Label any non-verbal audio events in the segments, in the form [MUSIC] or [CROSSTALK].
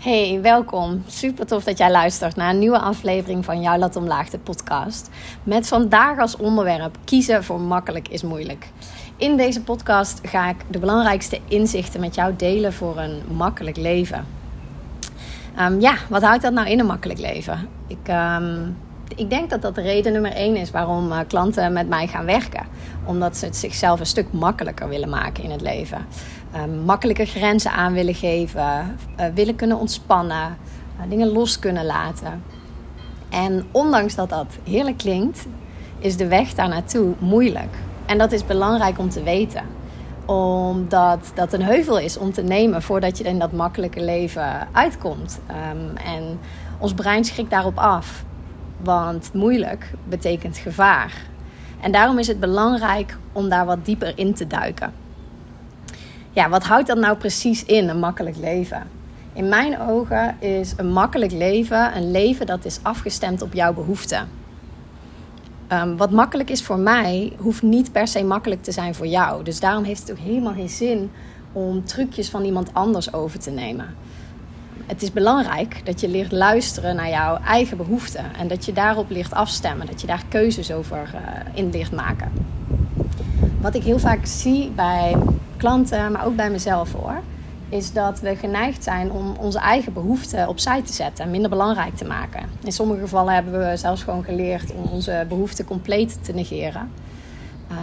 Hey, welkom. Super tof dat jij luistert naar een nieuwe aflevering van Jouw Lat Omlaag, de podcast. Met vandaag als onderwerp kiezen voor makkelijk is moeilijk. In deze podcast ga ik de belangrijkste inzichten met jou delen voor een makkelijk leven. Ehm, ja, wat houdt dat nou in een makkelijk leven? Ik, ehm, ik denk dat dat de reden nummer één is waarom uh, klanten met mij gaan werken. Omdat ze het zichzelf een stuk makkelijker willen maken in het leven. Um, makkelijker grenzen aan willen geven, uh, willen kunnen ontspannen, uh, dingen los kunnen laten. En ondanks dat dat heerlijk klinkt, is de weg daar naartoe moeilijk. En dat is belangrijk om te weten omdat dat een heuvel is om te nemen voordat je in dat makkelijke leven uitkomt. Um, en ons brein schrikt daarop af. Want moeilijk betekent gevaar. En daarom is het belangrijk om daar wat dieper in te duiken. Ja, wat houdt dat nou precies in, een makkelijk leven? In mijn ogen is een makkelijk leven een leven dat is afgestemd op jouw behoeften. Um, wat makkelijk is voor mij, hoeft niet per se makkelijk te zijn voor jou. Dus daarom heeft het ook helemaal geen zin om trucjes van iemand anders over te nemen. Het is belangrijk dat je leert luisteren naar jouw eigen behoeften en dat je daarop leert afstemmen, dat je daar keuzes over uh, in leert maken. Wat ik heel vaak zie bij klanten, maar ook bij mezelf hoor, is dat we geneigd zijn om onze eigen behoeften opzij te zetten en minder belangrijk te maken. In sommige gevallen hebben we zelfs gewoon geleerd om onze behoeften compleet te negeren.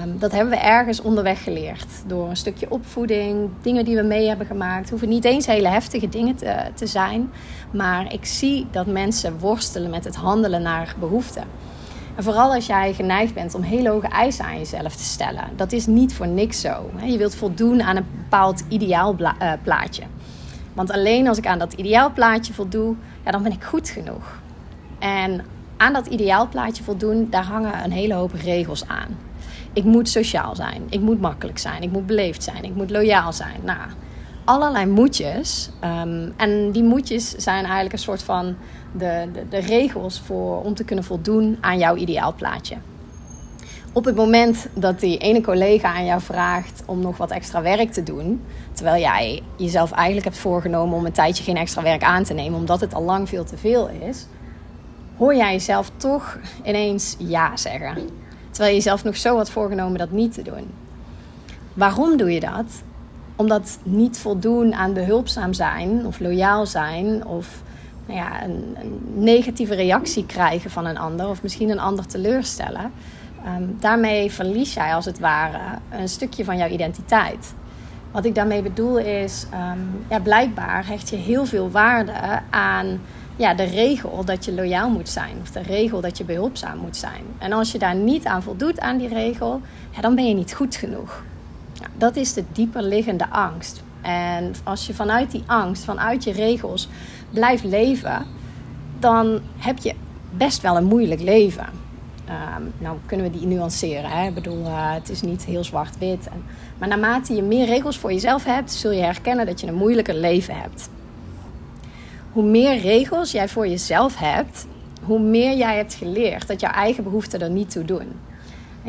Um, dat hebben we ergens onderweg geleerd. Door een stukje opvoeding, dingen die we mee hebben gemaakt. Hoeven niet eens hele heftige dingen te, te zijn. Maar ik zie dat mensen worstelen met het handelen naar behoeften. En vooral als jij geneigd bent om hele hoge eisen aan jezelf te stellen. Dat is niet voor niks zo. Je wilt voldoen aan een bepaald ideaalplaatje. Eh, Want alleen als ik aan dat ideaalplaatje voldoe, ja, dan ben ik goed genoeg. En aan dat ideaalplaatje voldoen, daar hangen een hele hoop regels aan. Ik moet sociaal zijn, ik moet makkelijk zijn, ik moet beleefd zijn, ik moet loyaal zijn. Nou, allerlei moetjes. Um, en die moetjes zijn eigenlijk een soort van de, de, de, regels voor, om te kunnen voldoen aan jouw ideaalplaatje. Op het moment dat die ene collega aan jou vraagt om nog wat extra werk te doen, terwijl jij jezelf eigenlijk hebt voorgenomen om een tijdje geen extra werk aan te nemen, omdat het al lang veel te veel is, hoor jij jezelf toch ineens ja zeggen. Terwijl je jezelf nog zo had voorgenomen dat niet te doen. Waarom doe je dat? Omdat niet voldoen aan behulpzaam zijn of loyaal zijn of nou ja, een, negatieve reactie krijgen van een ander of misschien een ander teleurstellen. Um, daarmee verlies jij als het ware een stukje van jouw identiteit. Wat ik daarmee bedoel is, um, ja, blijkbaar hecht je heel veel waarde aan ja, de regel dat je loyaal moet zijn. Of de regel dat je behulpzaam moet zijn. En als je daar niet aan voldoet aan die regel, ja, dan ben je niet goed genoeg. Dat is de dieper liggende angst. En als je vanuit die angst, vanuit je regels blijft leven, dan heb je best wel een moeilijk leven. Um, nou kunnen we die nuanceren. Hè? Ik bedoel, uh, het is niet heel zwart-wit. Maar naarmate je meer regels voor jezelf hebt, zul je herkennen dat je een moeilijker leven hebt. Hoe meer regels jij voor jezelf hebt, hoe meer jij hebt geleerd dat jouw eigen behoeften er niet toe doen.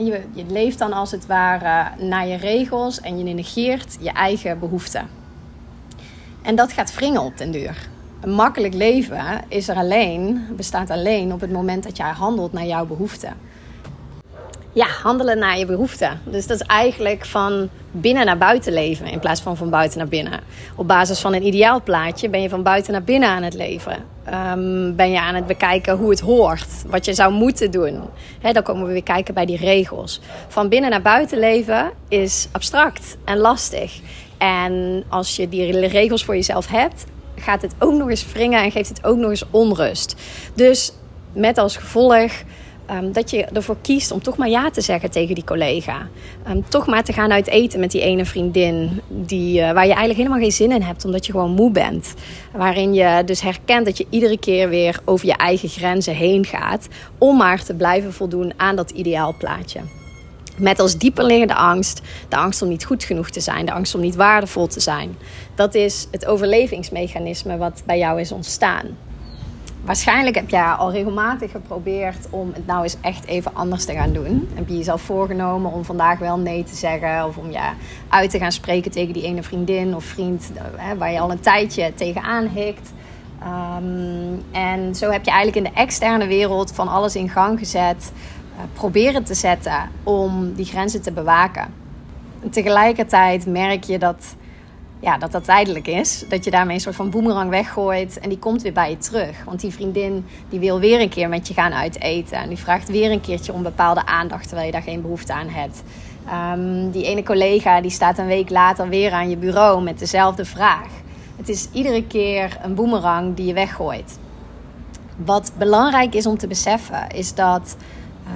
Je, je leeft dan als het ware naar je regels en je negeert je eigen behoeften. En dat gaat wringen op den duur. Een makkelijk leven is er alleen, bestaat alleen op het moment dat jij handelt naar jouw behoeften. Ja, handelen naar je behoeften. Dus dat is eigenlijk van binnen naar buiten leven in plaats van van buiten naar binnen. Op basis van een ideaalplaatje ben je van buiten naar binnen aan het leven. Um, ben je aan het bekijken hoe het hoort, wat je zou moeten doen. Dan komen we weer kijken bij die regels. Van binnen naar buiten leven is abstract en lastig. En als je die regels voor jezelf hebt, gaat het ook nog eens wringen en geeft het ook nog eens onrust. Dus met als gevolg um, dat je ervoor kiest om toch maar ja te zeggen tegen die collega. Um, toch maar te gaan uit eten met die ene vriendin die, uh, waar je eigenlijk helemaal geen zin in hebt, omdat je gewoon moe bent. Waarin je dus herkent dat je iedere keer weer over je eigen grenzen heen gaat om maar te blijven voldoen aan dat ideaalplaatje. Met als dieperliggende angst de angst om niet goed genoeg te zijn, de angst om niet waardevol te zijn. Dat is het overlevingsmechanisme wat bij jou is ontstaan. Waarschijnlijk heb jij al regelmatig geprobeerd om het nou eens echt even anders te gaan doen. Heb je jezelf voorgenomen om vandaag wel nee te zeggen of om je uit te gaan spreken tegen die ene vriendin of vriend waar je al een tijdje tegenaan hikt. Ehm, en zo heb je eigenlijk in de externe wereld van alles in gang gezet, uh, proberen te zetten om die grenzen te bewaken. En tegelijkertijd merk je dat, ja, dat dat tijdelijk is. Dat je daarmee een soort van boemerang weggooit en die komt weer bij je terug. Want die vriendin die wil weer een keer met je gaan uiteten. En die vraagt weer een keertje om bepaalde aandacht terwijl je daar geen behoefte aan hebt. Um, die ene collega die staat een week later weer aan je bureau met dezelfde vraag. Het is iedere keer een boemerang die je weggooit. Wat belangrijk is om te beseffen, is dat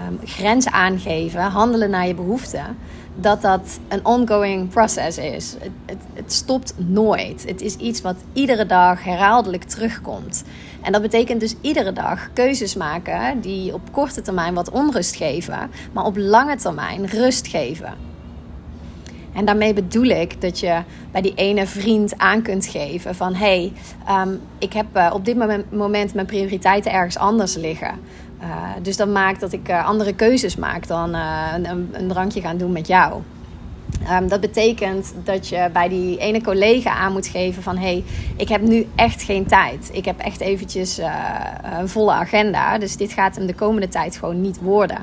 um, grenzen aangeven, handelen naar je behoeften, dat dat een ongoing process is. Het, het, het, stopt nooit. Het is iets wat iedere dag herhaaldelijk terugkomt. En dat betekent dus iedere dag keuzes maken die op korte termijn wat onrust geven, maar op lange termijn rust geven. En daarmee bedoel ik dat je bij die ene vriend aan kunt geven van hé, hey, um, ik heb uh, op dit moment mijn prioriteiten ergens anders liggen. Uh, dus dat maakt dat ik uh, andere keuzes maak dan een, een, drankje gaan doen met jou. Um, dat betekent dat je bij die ene collega aan moet geven van... hé, hey, ik heb nu echt geen tijd. Ik heb echt eventjes een volle agenda. Dus dit gaat hem de komende tijd gewoon niet worden.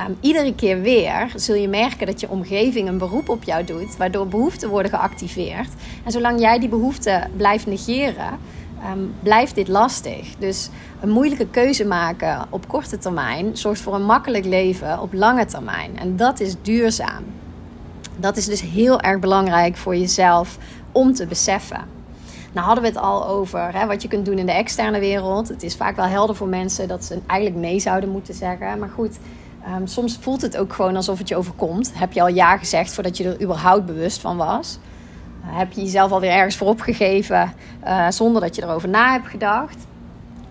Um, iedere keer weer zul je merken dat je omgeving een beroep op jou doet, waardoor behoeften worden geactiveerd. En zolang jij die behoeften blijft negeren, um, blijft dit lastig. Dus een moeilijke keuze maken op korte termijn zorgt voor een makkelijk leven op lange termijn. En dat is duurzaam. Dat is dus heel erg belangrijk voor jezelf om te beseffen. Nou hadden we het al over hè, wat je kunt doen in de externe wereld. Het is vaak wel helder voor mensen dat ze eigenlijk nee zouden moeten zeggen. Maar goed, Um, soms voelt het ook gewoon alsof het je overkomt. Heb je al ja gezegd voordat je er überhaupt bewust van was? Heb je jezelf alweer ergens voor opgegeven uh, zonder dat je erover na hebt gedacht?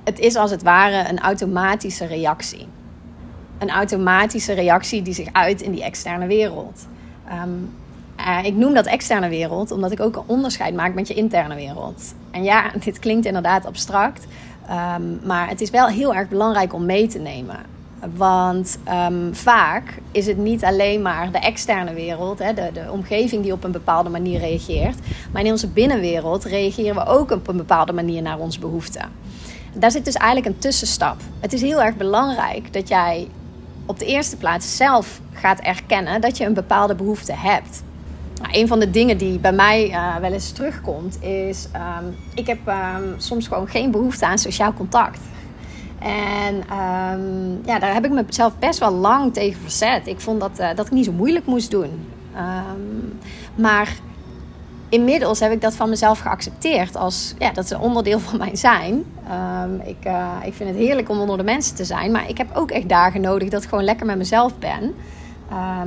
Het is als het ware een automatische reactie. Een automatische reactie die zich uit in die externe wereld. Um, ik noem dat externe wereld omdat ik ook een onderscheid maak met je interne wereld. En ja, [LAUGHS] dit klinkt inderdaad abstract, um, maar het is wel heel erg belangrijk om mee te nemen. Want um, vaak is het niet alleen maar de externe wereld, hè, de, de omgeving die op een bepaalde manier reageert. Maar in onze binnenwereld reageren we ook op een bepaalde manier naar onze behoeften. Daar zit dus eigenlijk een tussenstap. Het is heel erg belangrijk dat jij op de eerste plaats zelf gaat erkennen dat je een bepaalde behoefte hebt. Nou, een van de dingen die bij mij uh, wel eens terugkomt is: um, ik heb um, soms gewoon geen behoefte aan sociaal contact. En um, ja, daar heb ik mezelf best wel lang tegen verzet. Ik vond dat, uh, dat ik niet zo moeilijk moest doen. Um, maar inmiddels heb ik dat van mezelf geaccepteerd. Als, ja, dat is een onderdeel van mijn zijn. Um, ik, uh, ik vind het heerlijk om onder de mensen te zijn. Maar ik heb ook echt dagen nodig dat ik gewoon lekker met mezelf ben.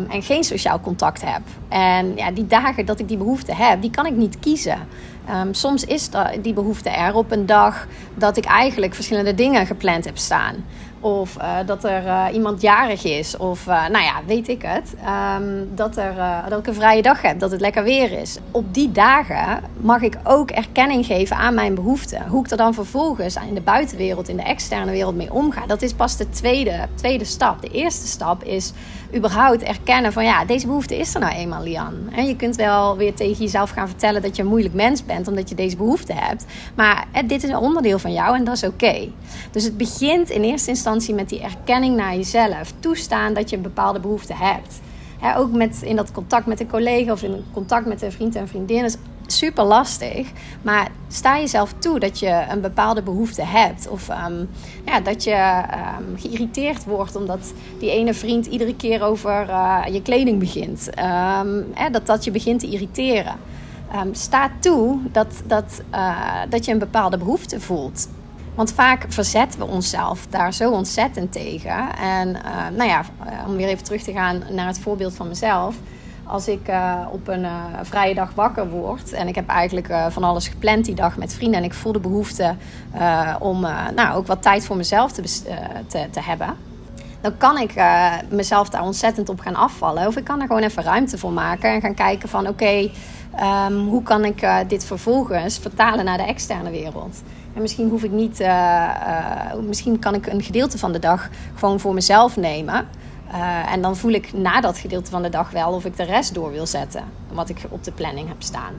En geen sociaal contact heb. En ja, die dagen dat ik die behoefte heb, die kan ik niet kiezen. Um, soms is die behoefte er op een dag dat ik eigenlijk verschillende dingen gepland heb staan. Of uh, dat er uh, iemand jarig is. Of uh, nou ja, weet ik het. Um, dat, er, dat ik een vrije dag heb. Dat het lekker weer is. Op die dagen mag ik ook erkenning geven aan mijn behoeften. Hoe ik er dan vervolgens in de buitenwereld, in de externe wereld mee omga. Dat is pas de tweede, tweede stap. De eerste stap is überhaupt erkennen van ja, deze behoefte is er nou eenmaal, Lian. En je kunt wel weer tegen jezelf gaan vertellen dat je een moeilijk mens bent omdat je deze behoefte hebt. Maar dit is een onderdeel van jou en dat is oké. Dus het begint in eerste instantie met die erkenning naar jezelf. Toestaan dat je een bepaalde behoefte hebt. ook met, in dat contact met een collega of in contact met een vriend en vriendin is super lastig. Maar sta jezelf toe dat je een bepaalde behoefte hebt. Of um, ja, dat je um, geïrriteerd wordt omdat die ene vriend iedere keer over uh, je kleding begint. Um, dat dat je begint te irriteren. sta toe dat, dat, uh, dat je een bepaalde behoefte voelt. Want vaak verzetten we onszelf daar zo ontzettend tegen. En uh, nou ja, om weer even terug te gaan naar het voorbeeld van mezelf als ik uh, op een uh, vrije dag wakker word en ik heb eigenlijk uh, van alles gepland die dag met vrienden en ik voel de behoefte om nou, ook wat tijd voor mezelf te, te, te, hebben, dan kan ik mezelf daar ontzettend op gaan afvallen. Of ik kan er gewoon even ruimte voor maken en gaan kijken van oké, um, hoe kan ik dit vervolgens vertalen naar de externe wereld. En misschien hoef ik niet, misschien kan ik een gedeelte van de dag gewoon voor mezelf nemen. Uh, en dan voel ik na dat gedeelte van de dag wel of ik de rest door wil zetten. Wat ik op de planning heb staan.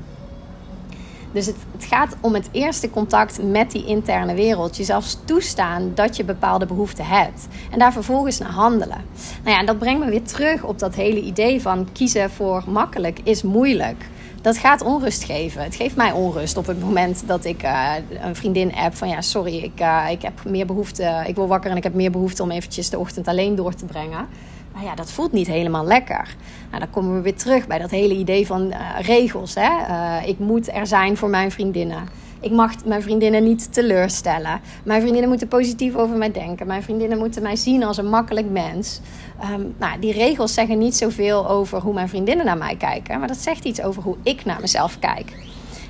Dus het, het, gaat om het eerste contact met die interne wereld. Jezelf toestaan dat je bepaalde behoeften hebt. En daar vervolgens naar handelen. Nou ja, en dat brengt me weer terug op dat hele idee van kiezen voor makkelijk is moeilijk. Dat gaat onrust geven. Het geeft mij onrust op het moment dat ik uh, een vriendin heb van ja, sorry, ik, uh, ik heb meer behoefte. Ik word wakker en ik heb meer behoefte om eventjes de ochtend alleen door te brengen. Maar ja, dat voelt niet helemaal lekker. Nou, dan komen we weer terug bij dat hele idee van uh, regels. Hè? Ik moet er zijn voor mijn vriendinnen. Ik mag mijn vriendinnen niet teleurstellen. Mijn vriendinnen moeten positief over mij denken. Mijn vriendinnen moeten mij zien als een makkelijk mens. Um, nou, die regels zeggen niet zoveel over hoe mijn vriendinnen naar mij kijken. Maar dat zegt iets over hoe ik naar mezelf kijk.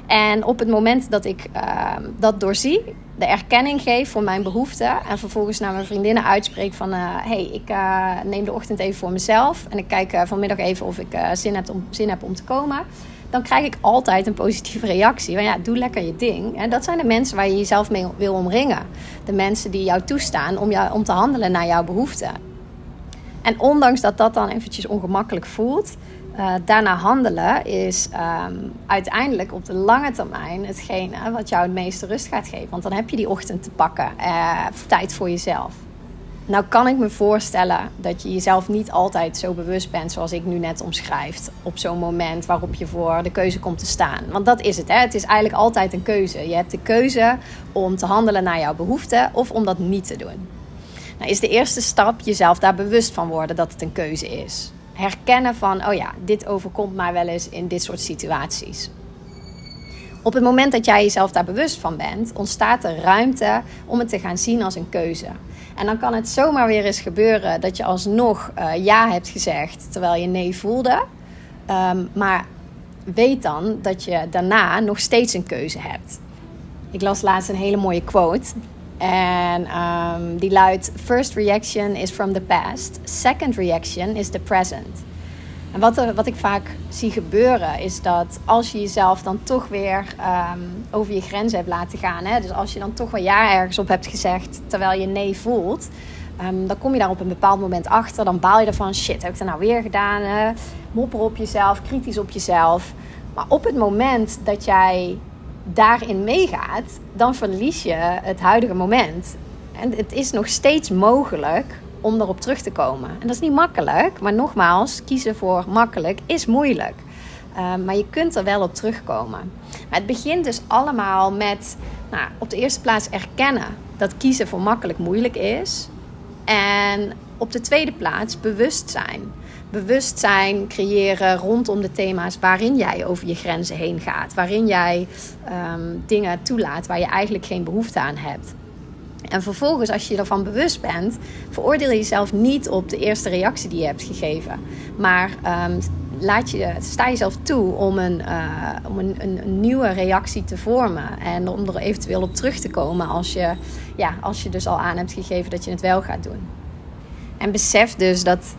En op het moment dat ik uh, dat doorzie, de erkenning geef voor mijn behoeften. En vervolgens naar mijn vriendinnen uitspreek van... hé, uh, hey, ik uh, neem de ochtend even voor mezelf. En ik kijk uh, vanmiddag even of ik zin, heb om, zin heb om te komen. Dan krijg ik altijd een positieve reactie. Van ja, doe lekker je ding. En dat zijn de mensen waar je jezelf mee wil omringen. De mensen die jou toestaan om, jou, om te handelen naar jouw behoeften. En ondanks dat dat dan eventjes ongemakkelijk voelt... Uh, daarna handelen is um, uiteindelijk op de lange termijn hetgene wat jou het meeste rust gaat geven. Want dan heb je die ochtend te pakken, uh, tijd voor jezelf. Nou kan ik me voorstellen dat je jezelf niet altijd zo bewust bent zoals ik nu net omschrijf. Op zo'n moment waarop je voor de keuze komt te staan. Want dat is het. Hè? Het is eigenlijk altijd een keuze. Je hebt de keuze om te handelen naar jouw behoeften of om dat niet te doen. Nou is de eerste stap jezelf daar bewust van worden dat het een keuze is herkennen van, oh ja, dit overkomt mij wel eens in dit soort situaties. Op het moment dat jij jezelf daar bewust van bent, ontstaat er ruimte om het te gaan zien als een keuze. En dan kan het zomaar weer eens gebeuren dat je alsnog uh, ja hebt gezegd terwijl je nee voelde. Um, maar weet dan dat je daarna nog steeds een keuze hebt. Ik las laatst een hele mooie quote. En die luidt: First reaction is from the past, second reaction is the present. En wat, er, wat ik vaak zie gebeuren is dat als je jezelf dan toch weer um, over je grenzen hebt laten gaan, hè, dus als je dan toch wel ja ergens op hebt gezegd terwijl je nee voelt, um, dan kom je daar op een bepaald moment achter. Dan baal je ervan: shit, heb ik dat nou weer gedaan? Mopper op jezelf, kritisch op jezelf. Maar op het moment dat jij daarin meegaat, dan verlies je het huidige moment. En het is nog steeds mogelijk om erop terug te komen. En dat is niet makkelijk, maar nogmaals, kiezen voor makkelijk is moeilijk. Uh, maar je kunt er wel op terugkomen. Het begint dus allemaal met nou, op de eerste plaats erkennen dat kiezen voor makkelijk moeilijk is. En op de tweede plaats bewustzijn bewustzijn creëren rondom de thema's waarin jij over je grenzen heen gaat. Waarin jij um, dingen toelaat waar je eigenlijk geen behoefte aan hebt. En vervolgens, als je ervan bewust bent, veroordeel jezelf niet op de eerste reactie die je hebt gegeven. Maar um, laat je, sta jezelf toe om, een, uh, om een, een, een, nieuwe reactie te vormen. En om er eventueel op terug te komen als je, ja, als je dus al aan hebt gegeven dat je het wel gaat doen. En besef dus dat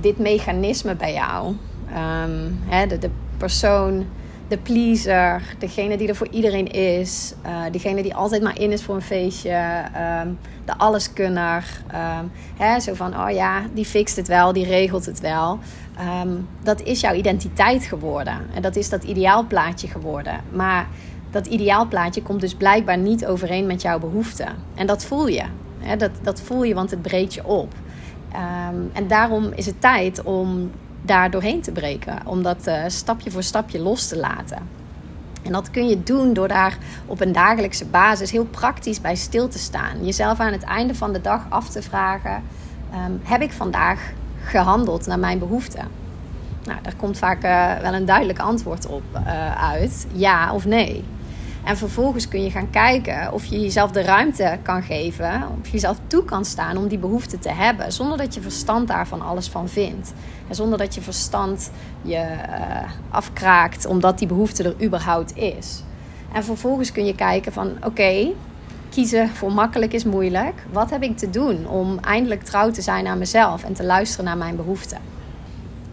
dit mechanisme bij jou. Um, hè, de, de, persoon, de pleaser, degene die er voor iedereen is, uh, degene die altijd maar in is voor een feestje, um, de alleskunner. Um, hè, zo van, oh ja, die fixt het wel, die regelt het wel. dat is jouw identiteit geworden. En dat is dat ideaalplaatje geworden. Maar dat ideaalplaatje komt dus blijkbaar niet overeen met jouw behoeften. En dat voel je. Hè, dat, dat voel je, want het breekt je op. Um, en daarom is het tijd om daar doorheen te breken. Om dat uh, stapje voor stapje los te laten. En dat kun je doen door daar op een dagelijkse basis heel praktisch bij stil te staan. Jezelf aan het einde van de dag af te vragen: um, heb ik vandaag gehandeld naar mijn behoeften? Nou, daar komt vaak uh, wel een duidelijk antwoord op uh, uit: ja of nee. En vervolgens kun je gaan kijken of je jezelf de ruimte kan geven, of je jezelf toe kan staan om die behoefte te hebben, zonder dat je verstand daarvan alles van vindt. En zonder dat je verstand je uh, afkraakt omdat die behoefte er überhaupt is. En vervolgens kun je kijken van oké, kiezen voor makkelijk is moeilijk. Wat heb ik te doen om eindelijk trouw te zijn aan mezelf en te luisteren naar mijn behoeften?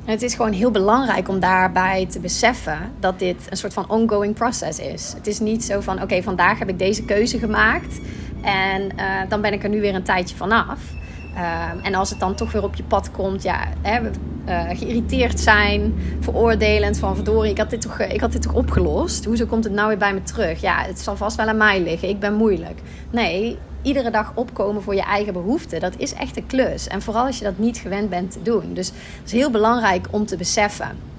Het is gewoon heel belangrijk om daarbij te beseffen dat dit een soort van ongoing process is. Het is niet zo van: oké, vandaag heb ik deze keuze gemaakt en uh, dan ben ik er nu weer een tijdje vanaf. Ehm, en als het dan toch weer op je pad komt, ja, hè, uh, geïrriteerd zijn, veroordelend van verdorie, ik had, dit toch, ik had dit toch opgelost. Hoezo komt het nou weer bij me terug? Ja, het zal vast wel aan mij liggen, ik ben moeilijk. Nee, iedere dag opkomen voor je eigen behoeften, dat is echt een klus. En vooral als je dat niet gewend bent te doen. Dus het is heel belangrijk om te beseffen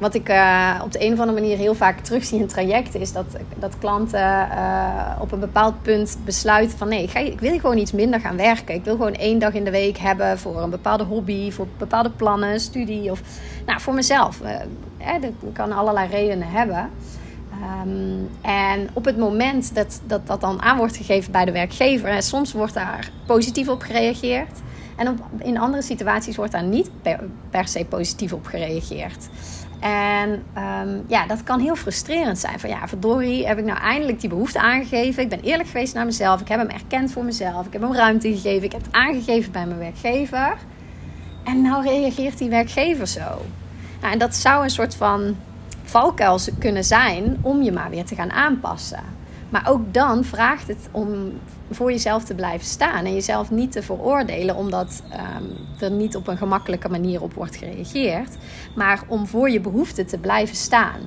wat ik uh, op de een of andere manier heel vaak terugzie in trajecten, is dat, dat klanten uh, op een bepaald punt besluiten van nee, ik wil gewoon iets minder gaan werken. Ik wil gewoon één dag in de week hebben voor een bepaalde hobby, voor bepaalde plannen, studie of nou, voor mezelf. Uh, dat kan allerlei redenen hebben. Um, en op het moment dat, dat dat dan aan wordt gegeven bij de werkgever, soms wordt daar positief op gereageerd. En in andere situaties wordt daar niet per, se positief op gereageerd. En um, ja, dat kan heel frustrerend zijn. Van ja, verdorie, heb ik nou eindelijk die behoefte aangegeven. Ik ben eerlijk geweest naar mezelf. Ik heb hem erkend voor mezelf. Ik heb hem ruimte gegeven. Ik heb het aangegeven bij mijn werkgever. En nou reageert die werkgever zo. Nou, en dat zou een soort van valkuil kunnen zijn om je maar weer te gaan aanpassen. Maar ook dan vraagt het om voor jezelf te blijven staan en jezelf niet te veroordelen omdat um, er niet op een gemakkelijke manier op wordt gereageerd, maar om voor je behoeften te blijven staan.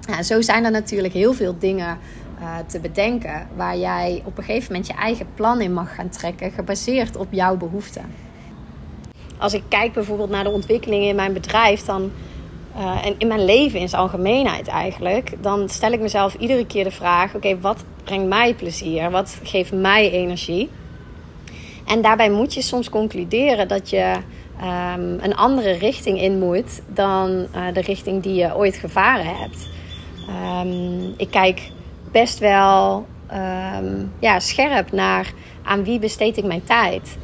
Ja, zo zijn er natuurlijk heel veel dingen uh, te bedenken waar jij op een gegeven moment je eigen plan in mag gaan trekken, gebaseerd op jouw behoeften. Als ik kijk bijvoorbeeld naar de ontwikkelingen in mijn bedrijf, dan uh, en in mijn leven in zijn algemeenheid eigenlijk, dan stel ik mezelf iedere keer de vraag: oké, wat brengt mij plezier? Wat geeft mij energie? En daarbij moet je soms concluderen dat je um, een andere richting in moet dan uh, de richting die je ooit gevaren hebt. Um, ik kijk best wel um, ja, scherp naar aan wie besteed ik mijn tijd.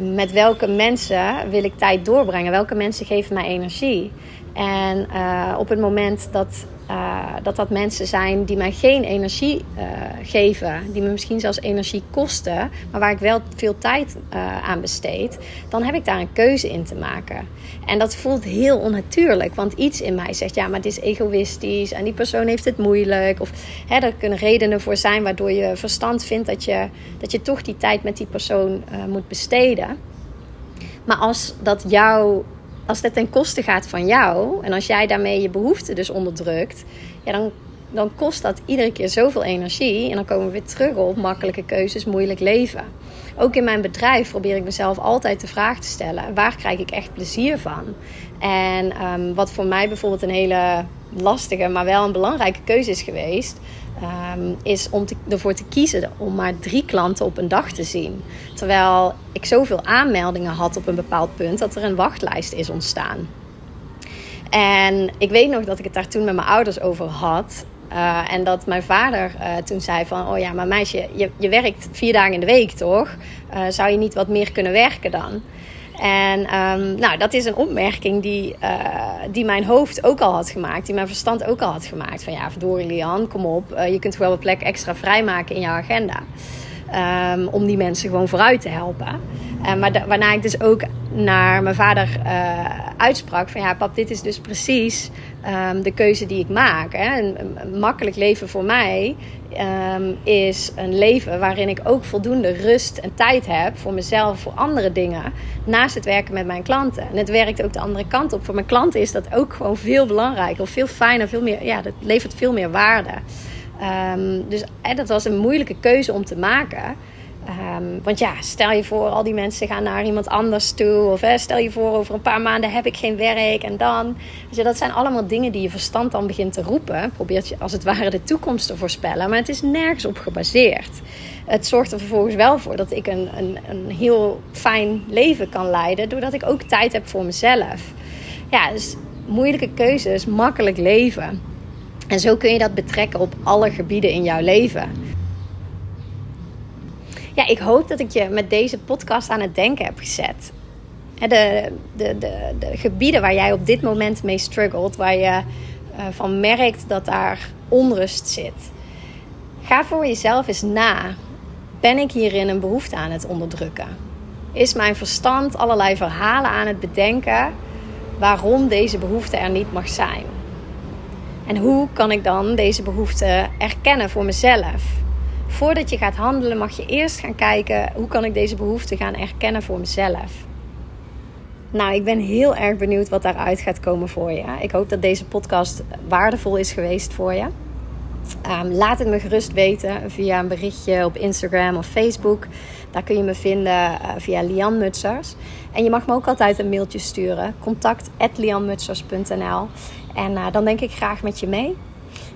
met welke mensen wil ik tijd doorbrengen? Welke mensen geven mij energie? En uh, op het moment dat, uh, dat dat mensen zijn die mij geen energie uh, geven, die me misschien zelfs energie kosten, maar waar ik wel veel tijd aan besteed, dan heb ik daar een keuze in te maken. En dat voelt heel onnatuurlijk, want iets in mij zegt ja, maar het is egoïstisch en die persoon heeft het moeilijk. Of hè, er kunnen redenen voor zijn waardoor je verstand vindt dat je, dat je toch die tijd met die persoon moet besteden. Maar als dat jouw als dat ten koste gaat van jou en als jij daarmee je behoeften dus onderdrukt, ja, dan, dan kost dat iedere keer zoveel energie. En dan komen we weer terug op makkelijke keuzes, moeilijk leven. Ook in mijn bedrijf probeer ik mezelf altijd de vraag te stellen: waar krijg ik echt plezier van? En um, wat voor mij bijvoorbeeld een hele lastige, maar wel een belangrijke keuze is geweest, um, is om ervoor te kiezen om maar drie klanten op een dag te zien. Terwijl ik zoveel aanmeldingen had op een bepaald punt dat er een wachtlijst is ontstaan. En ik weet nog dat ik het daar toen met mijn ouders over had. Uh, en dat mijn vader uh, toen zei van... Oh ja, maar meisje, je, je werkt vier dagen in de week, toch? Uh, zou je niet wat meer kunnen werken dan? En um, nou, dat is een opmerking die, uh, die mijn hoofd ook al had gemaakt. Die mijn verstand ook al had gemaakt. Van ja, verdorie Lian, kom op. Uh, je kunt wel een plek extra vrijmaken in jouw agenda. Um, om die mensen gewoon vooruit te helpen. Uh, maar waarna ik dus ook naar mijn vader uitsprak van ja, pap, dit is dus precies um, de keuze die ik maak. Hè. Een, makkelijk leven voor mij um, is een leven waarin ik ook voldoende rust en tijd heb voor mezelf, voor andere dingen, naast het werken met mijn klanten. En het werkt ook de andere kant op. Voor mijn klanten is dat ook gewoon veel belangrijker, veel fijner, veel meer, ja, dat levert veel meer waarde. Um, dus dat was een moeilijke keuze om te maken. Um, want ja, stel je voor, al die mensen gaan naar iemand anders toe. Of stel je voor, over een paar maanden heb ik geen werk en dan. Dat zijn allemaal dingen die je verstand dan begint te roepen. Probeert je als het ware de toekomst te voorspellen. Maar het is nergens op gebaseerd. Het zorgt er vervolgens wel voor dat ik een, een, een heel fijn leven kan leiden. Doordat ik ook tijd heb voor mezelf. Ja, dus moeilijke keuzes, makkelijk leven. En zo kun je dat betrekken op alle gebieden in jouw leven ja, ik hoop dat ik je met deze podcast aan het denken heb gezet. De, de, de, de gebieden waar jij op dit moment mee struggelt, waar je uh, van merkt dat daar onrust zit. Ga voor jezelf eens na. Ben ik hierin een behoefte aan het onderdrukken? Is mijn verstand allerlei verhalen aan het bedenken waarom deze behoefte er niet mag zijn? En hoe kan ik dan deze behoefte erkennen voor mezelf? voordat je gaat handelen, mag je eerst gaan kijken hoe kan ik deze behoefte gaan erkennen voor mezelf. Nou, ik ben heel erg benieuwd wat daaruit gaat komen voor je. Ik hoop dat deze podcast waardevol is geweest voor je. Ehm, laat het me gerust weten via een berichtje op Instagram of Facebook. Daar kun je me vinden uh, via Lian Mutsers. En je mag me ook altijd een mailtje sturen. Contact lianmutsers.nl En uh, dan denk ik graag met je mee.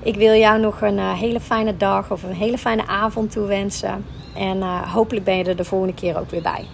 Ik wil jou nog een uh, hele fijne dag of een hele fijne avond toewensen. En hopelijk ben je er de volgende keer ook weer bij.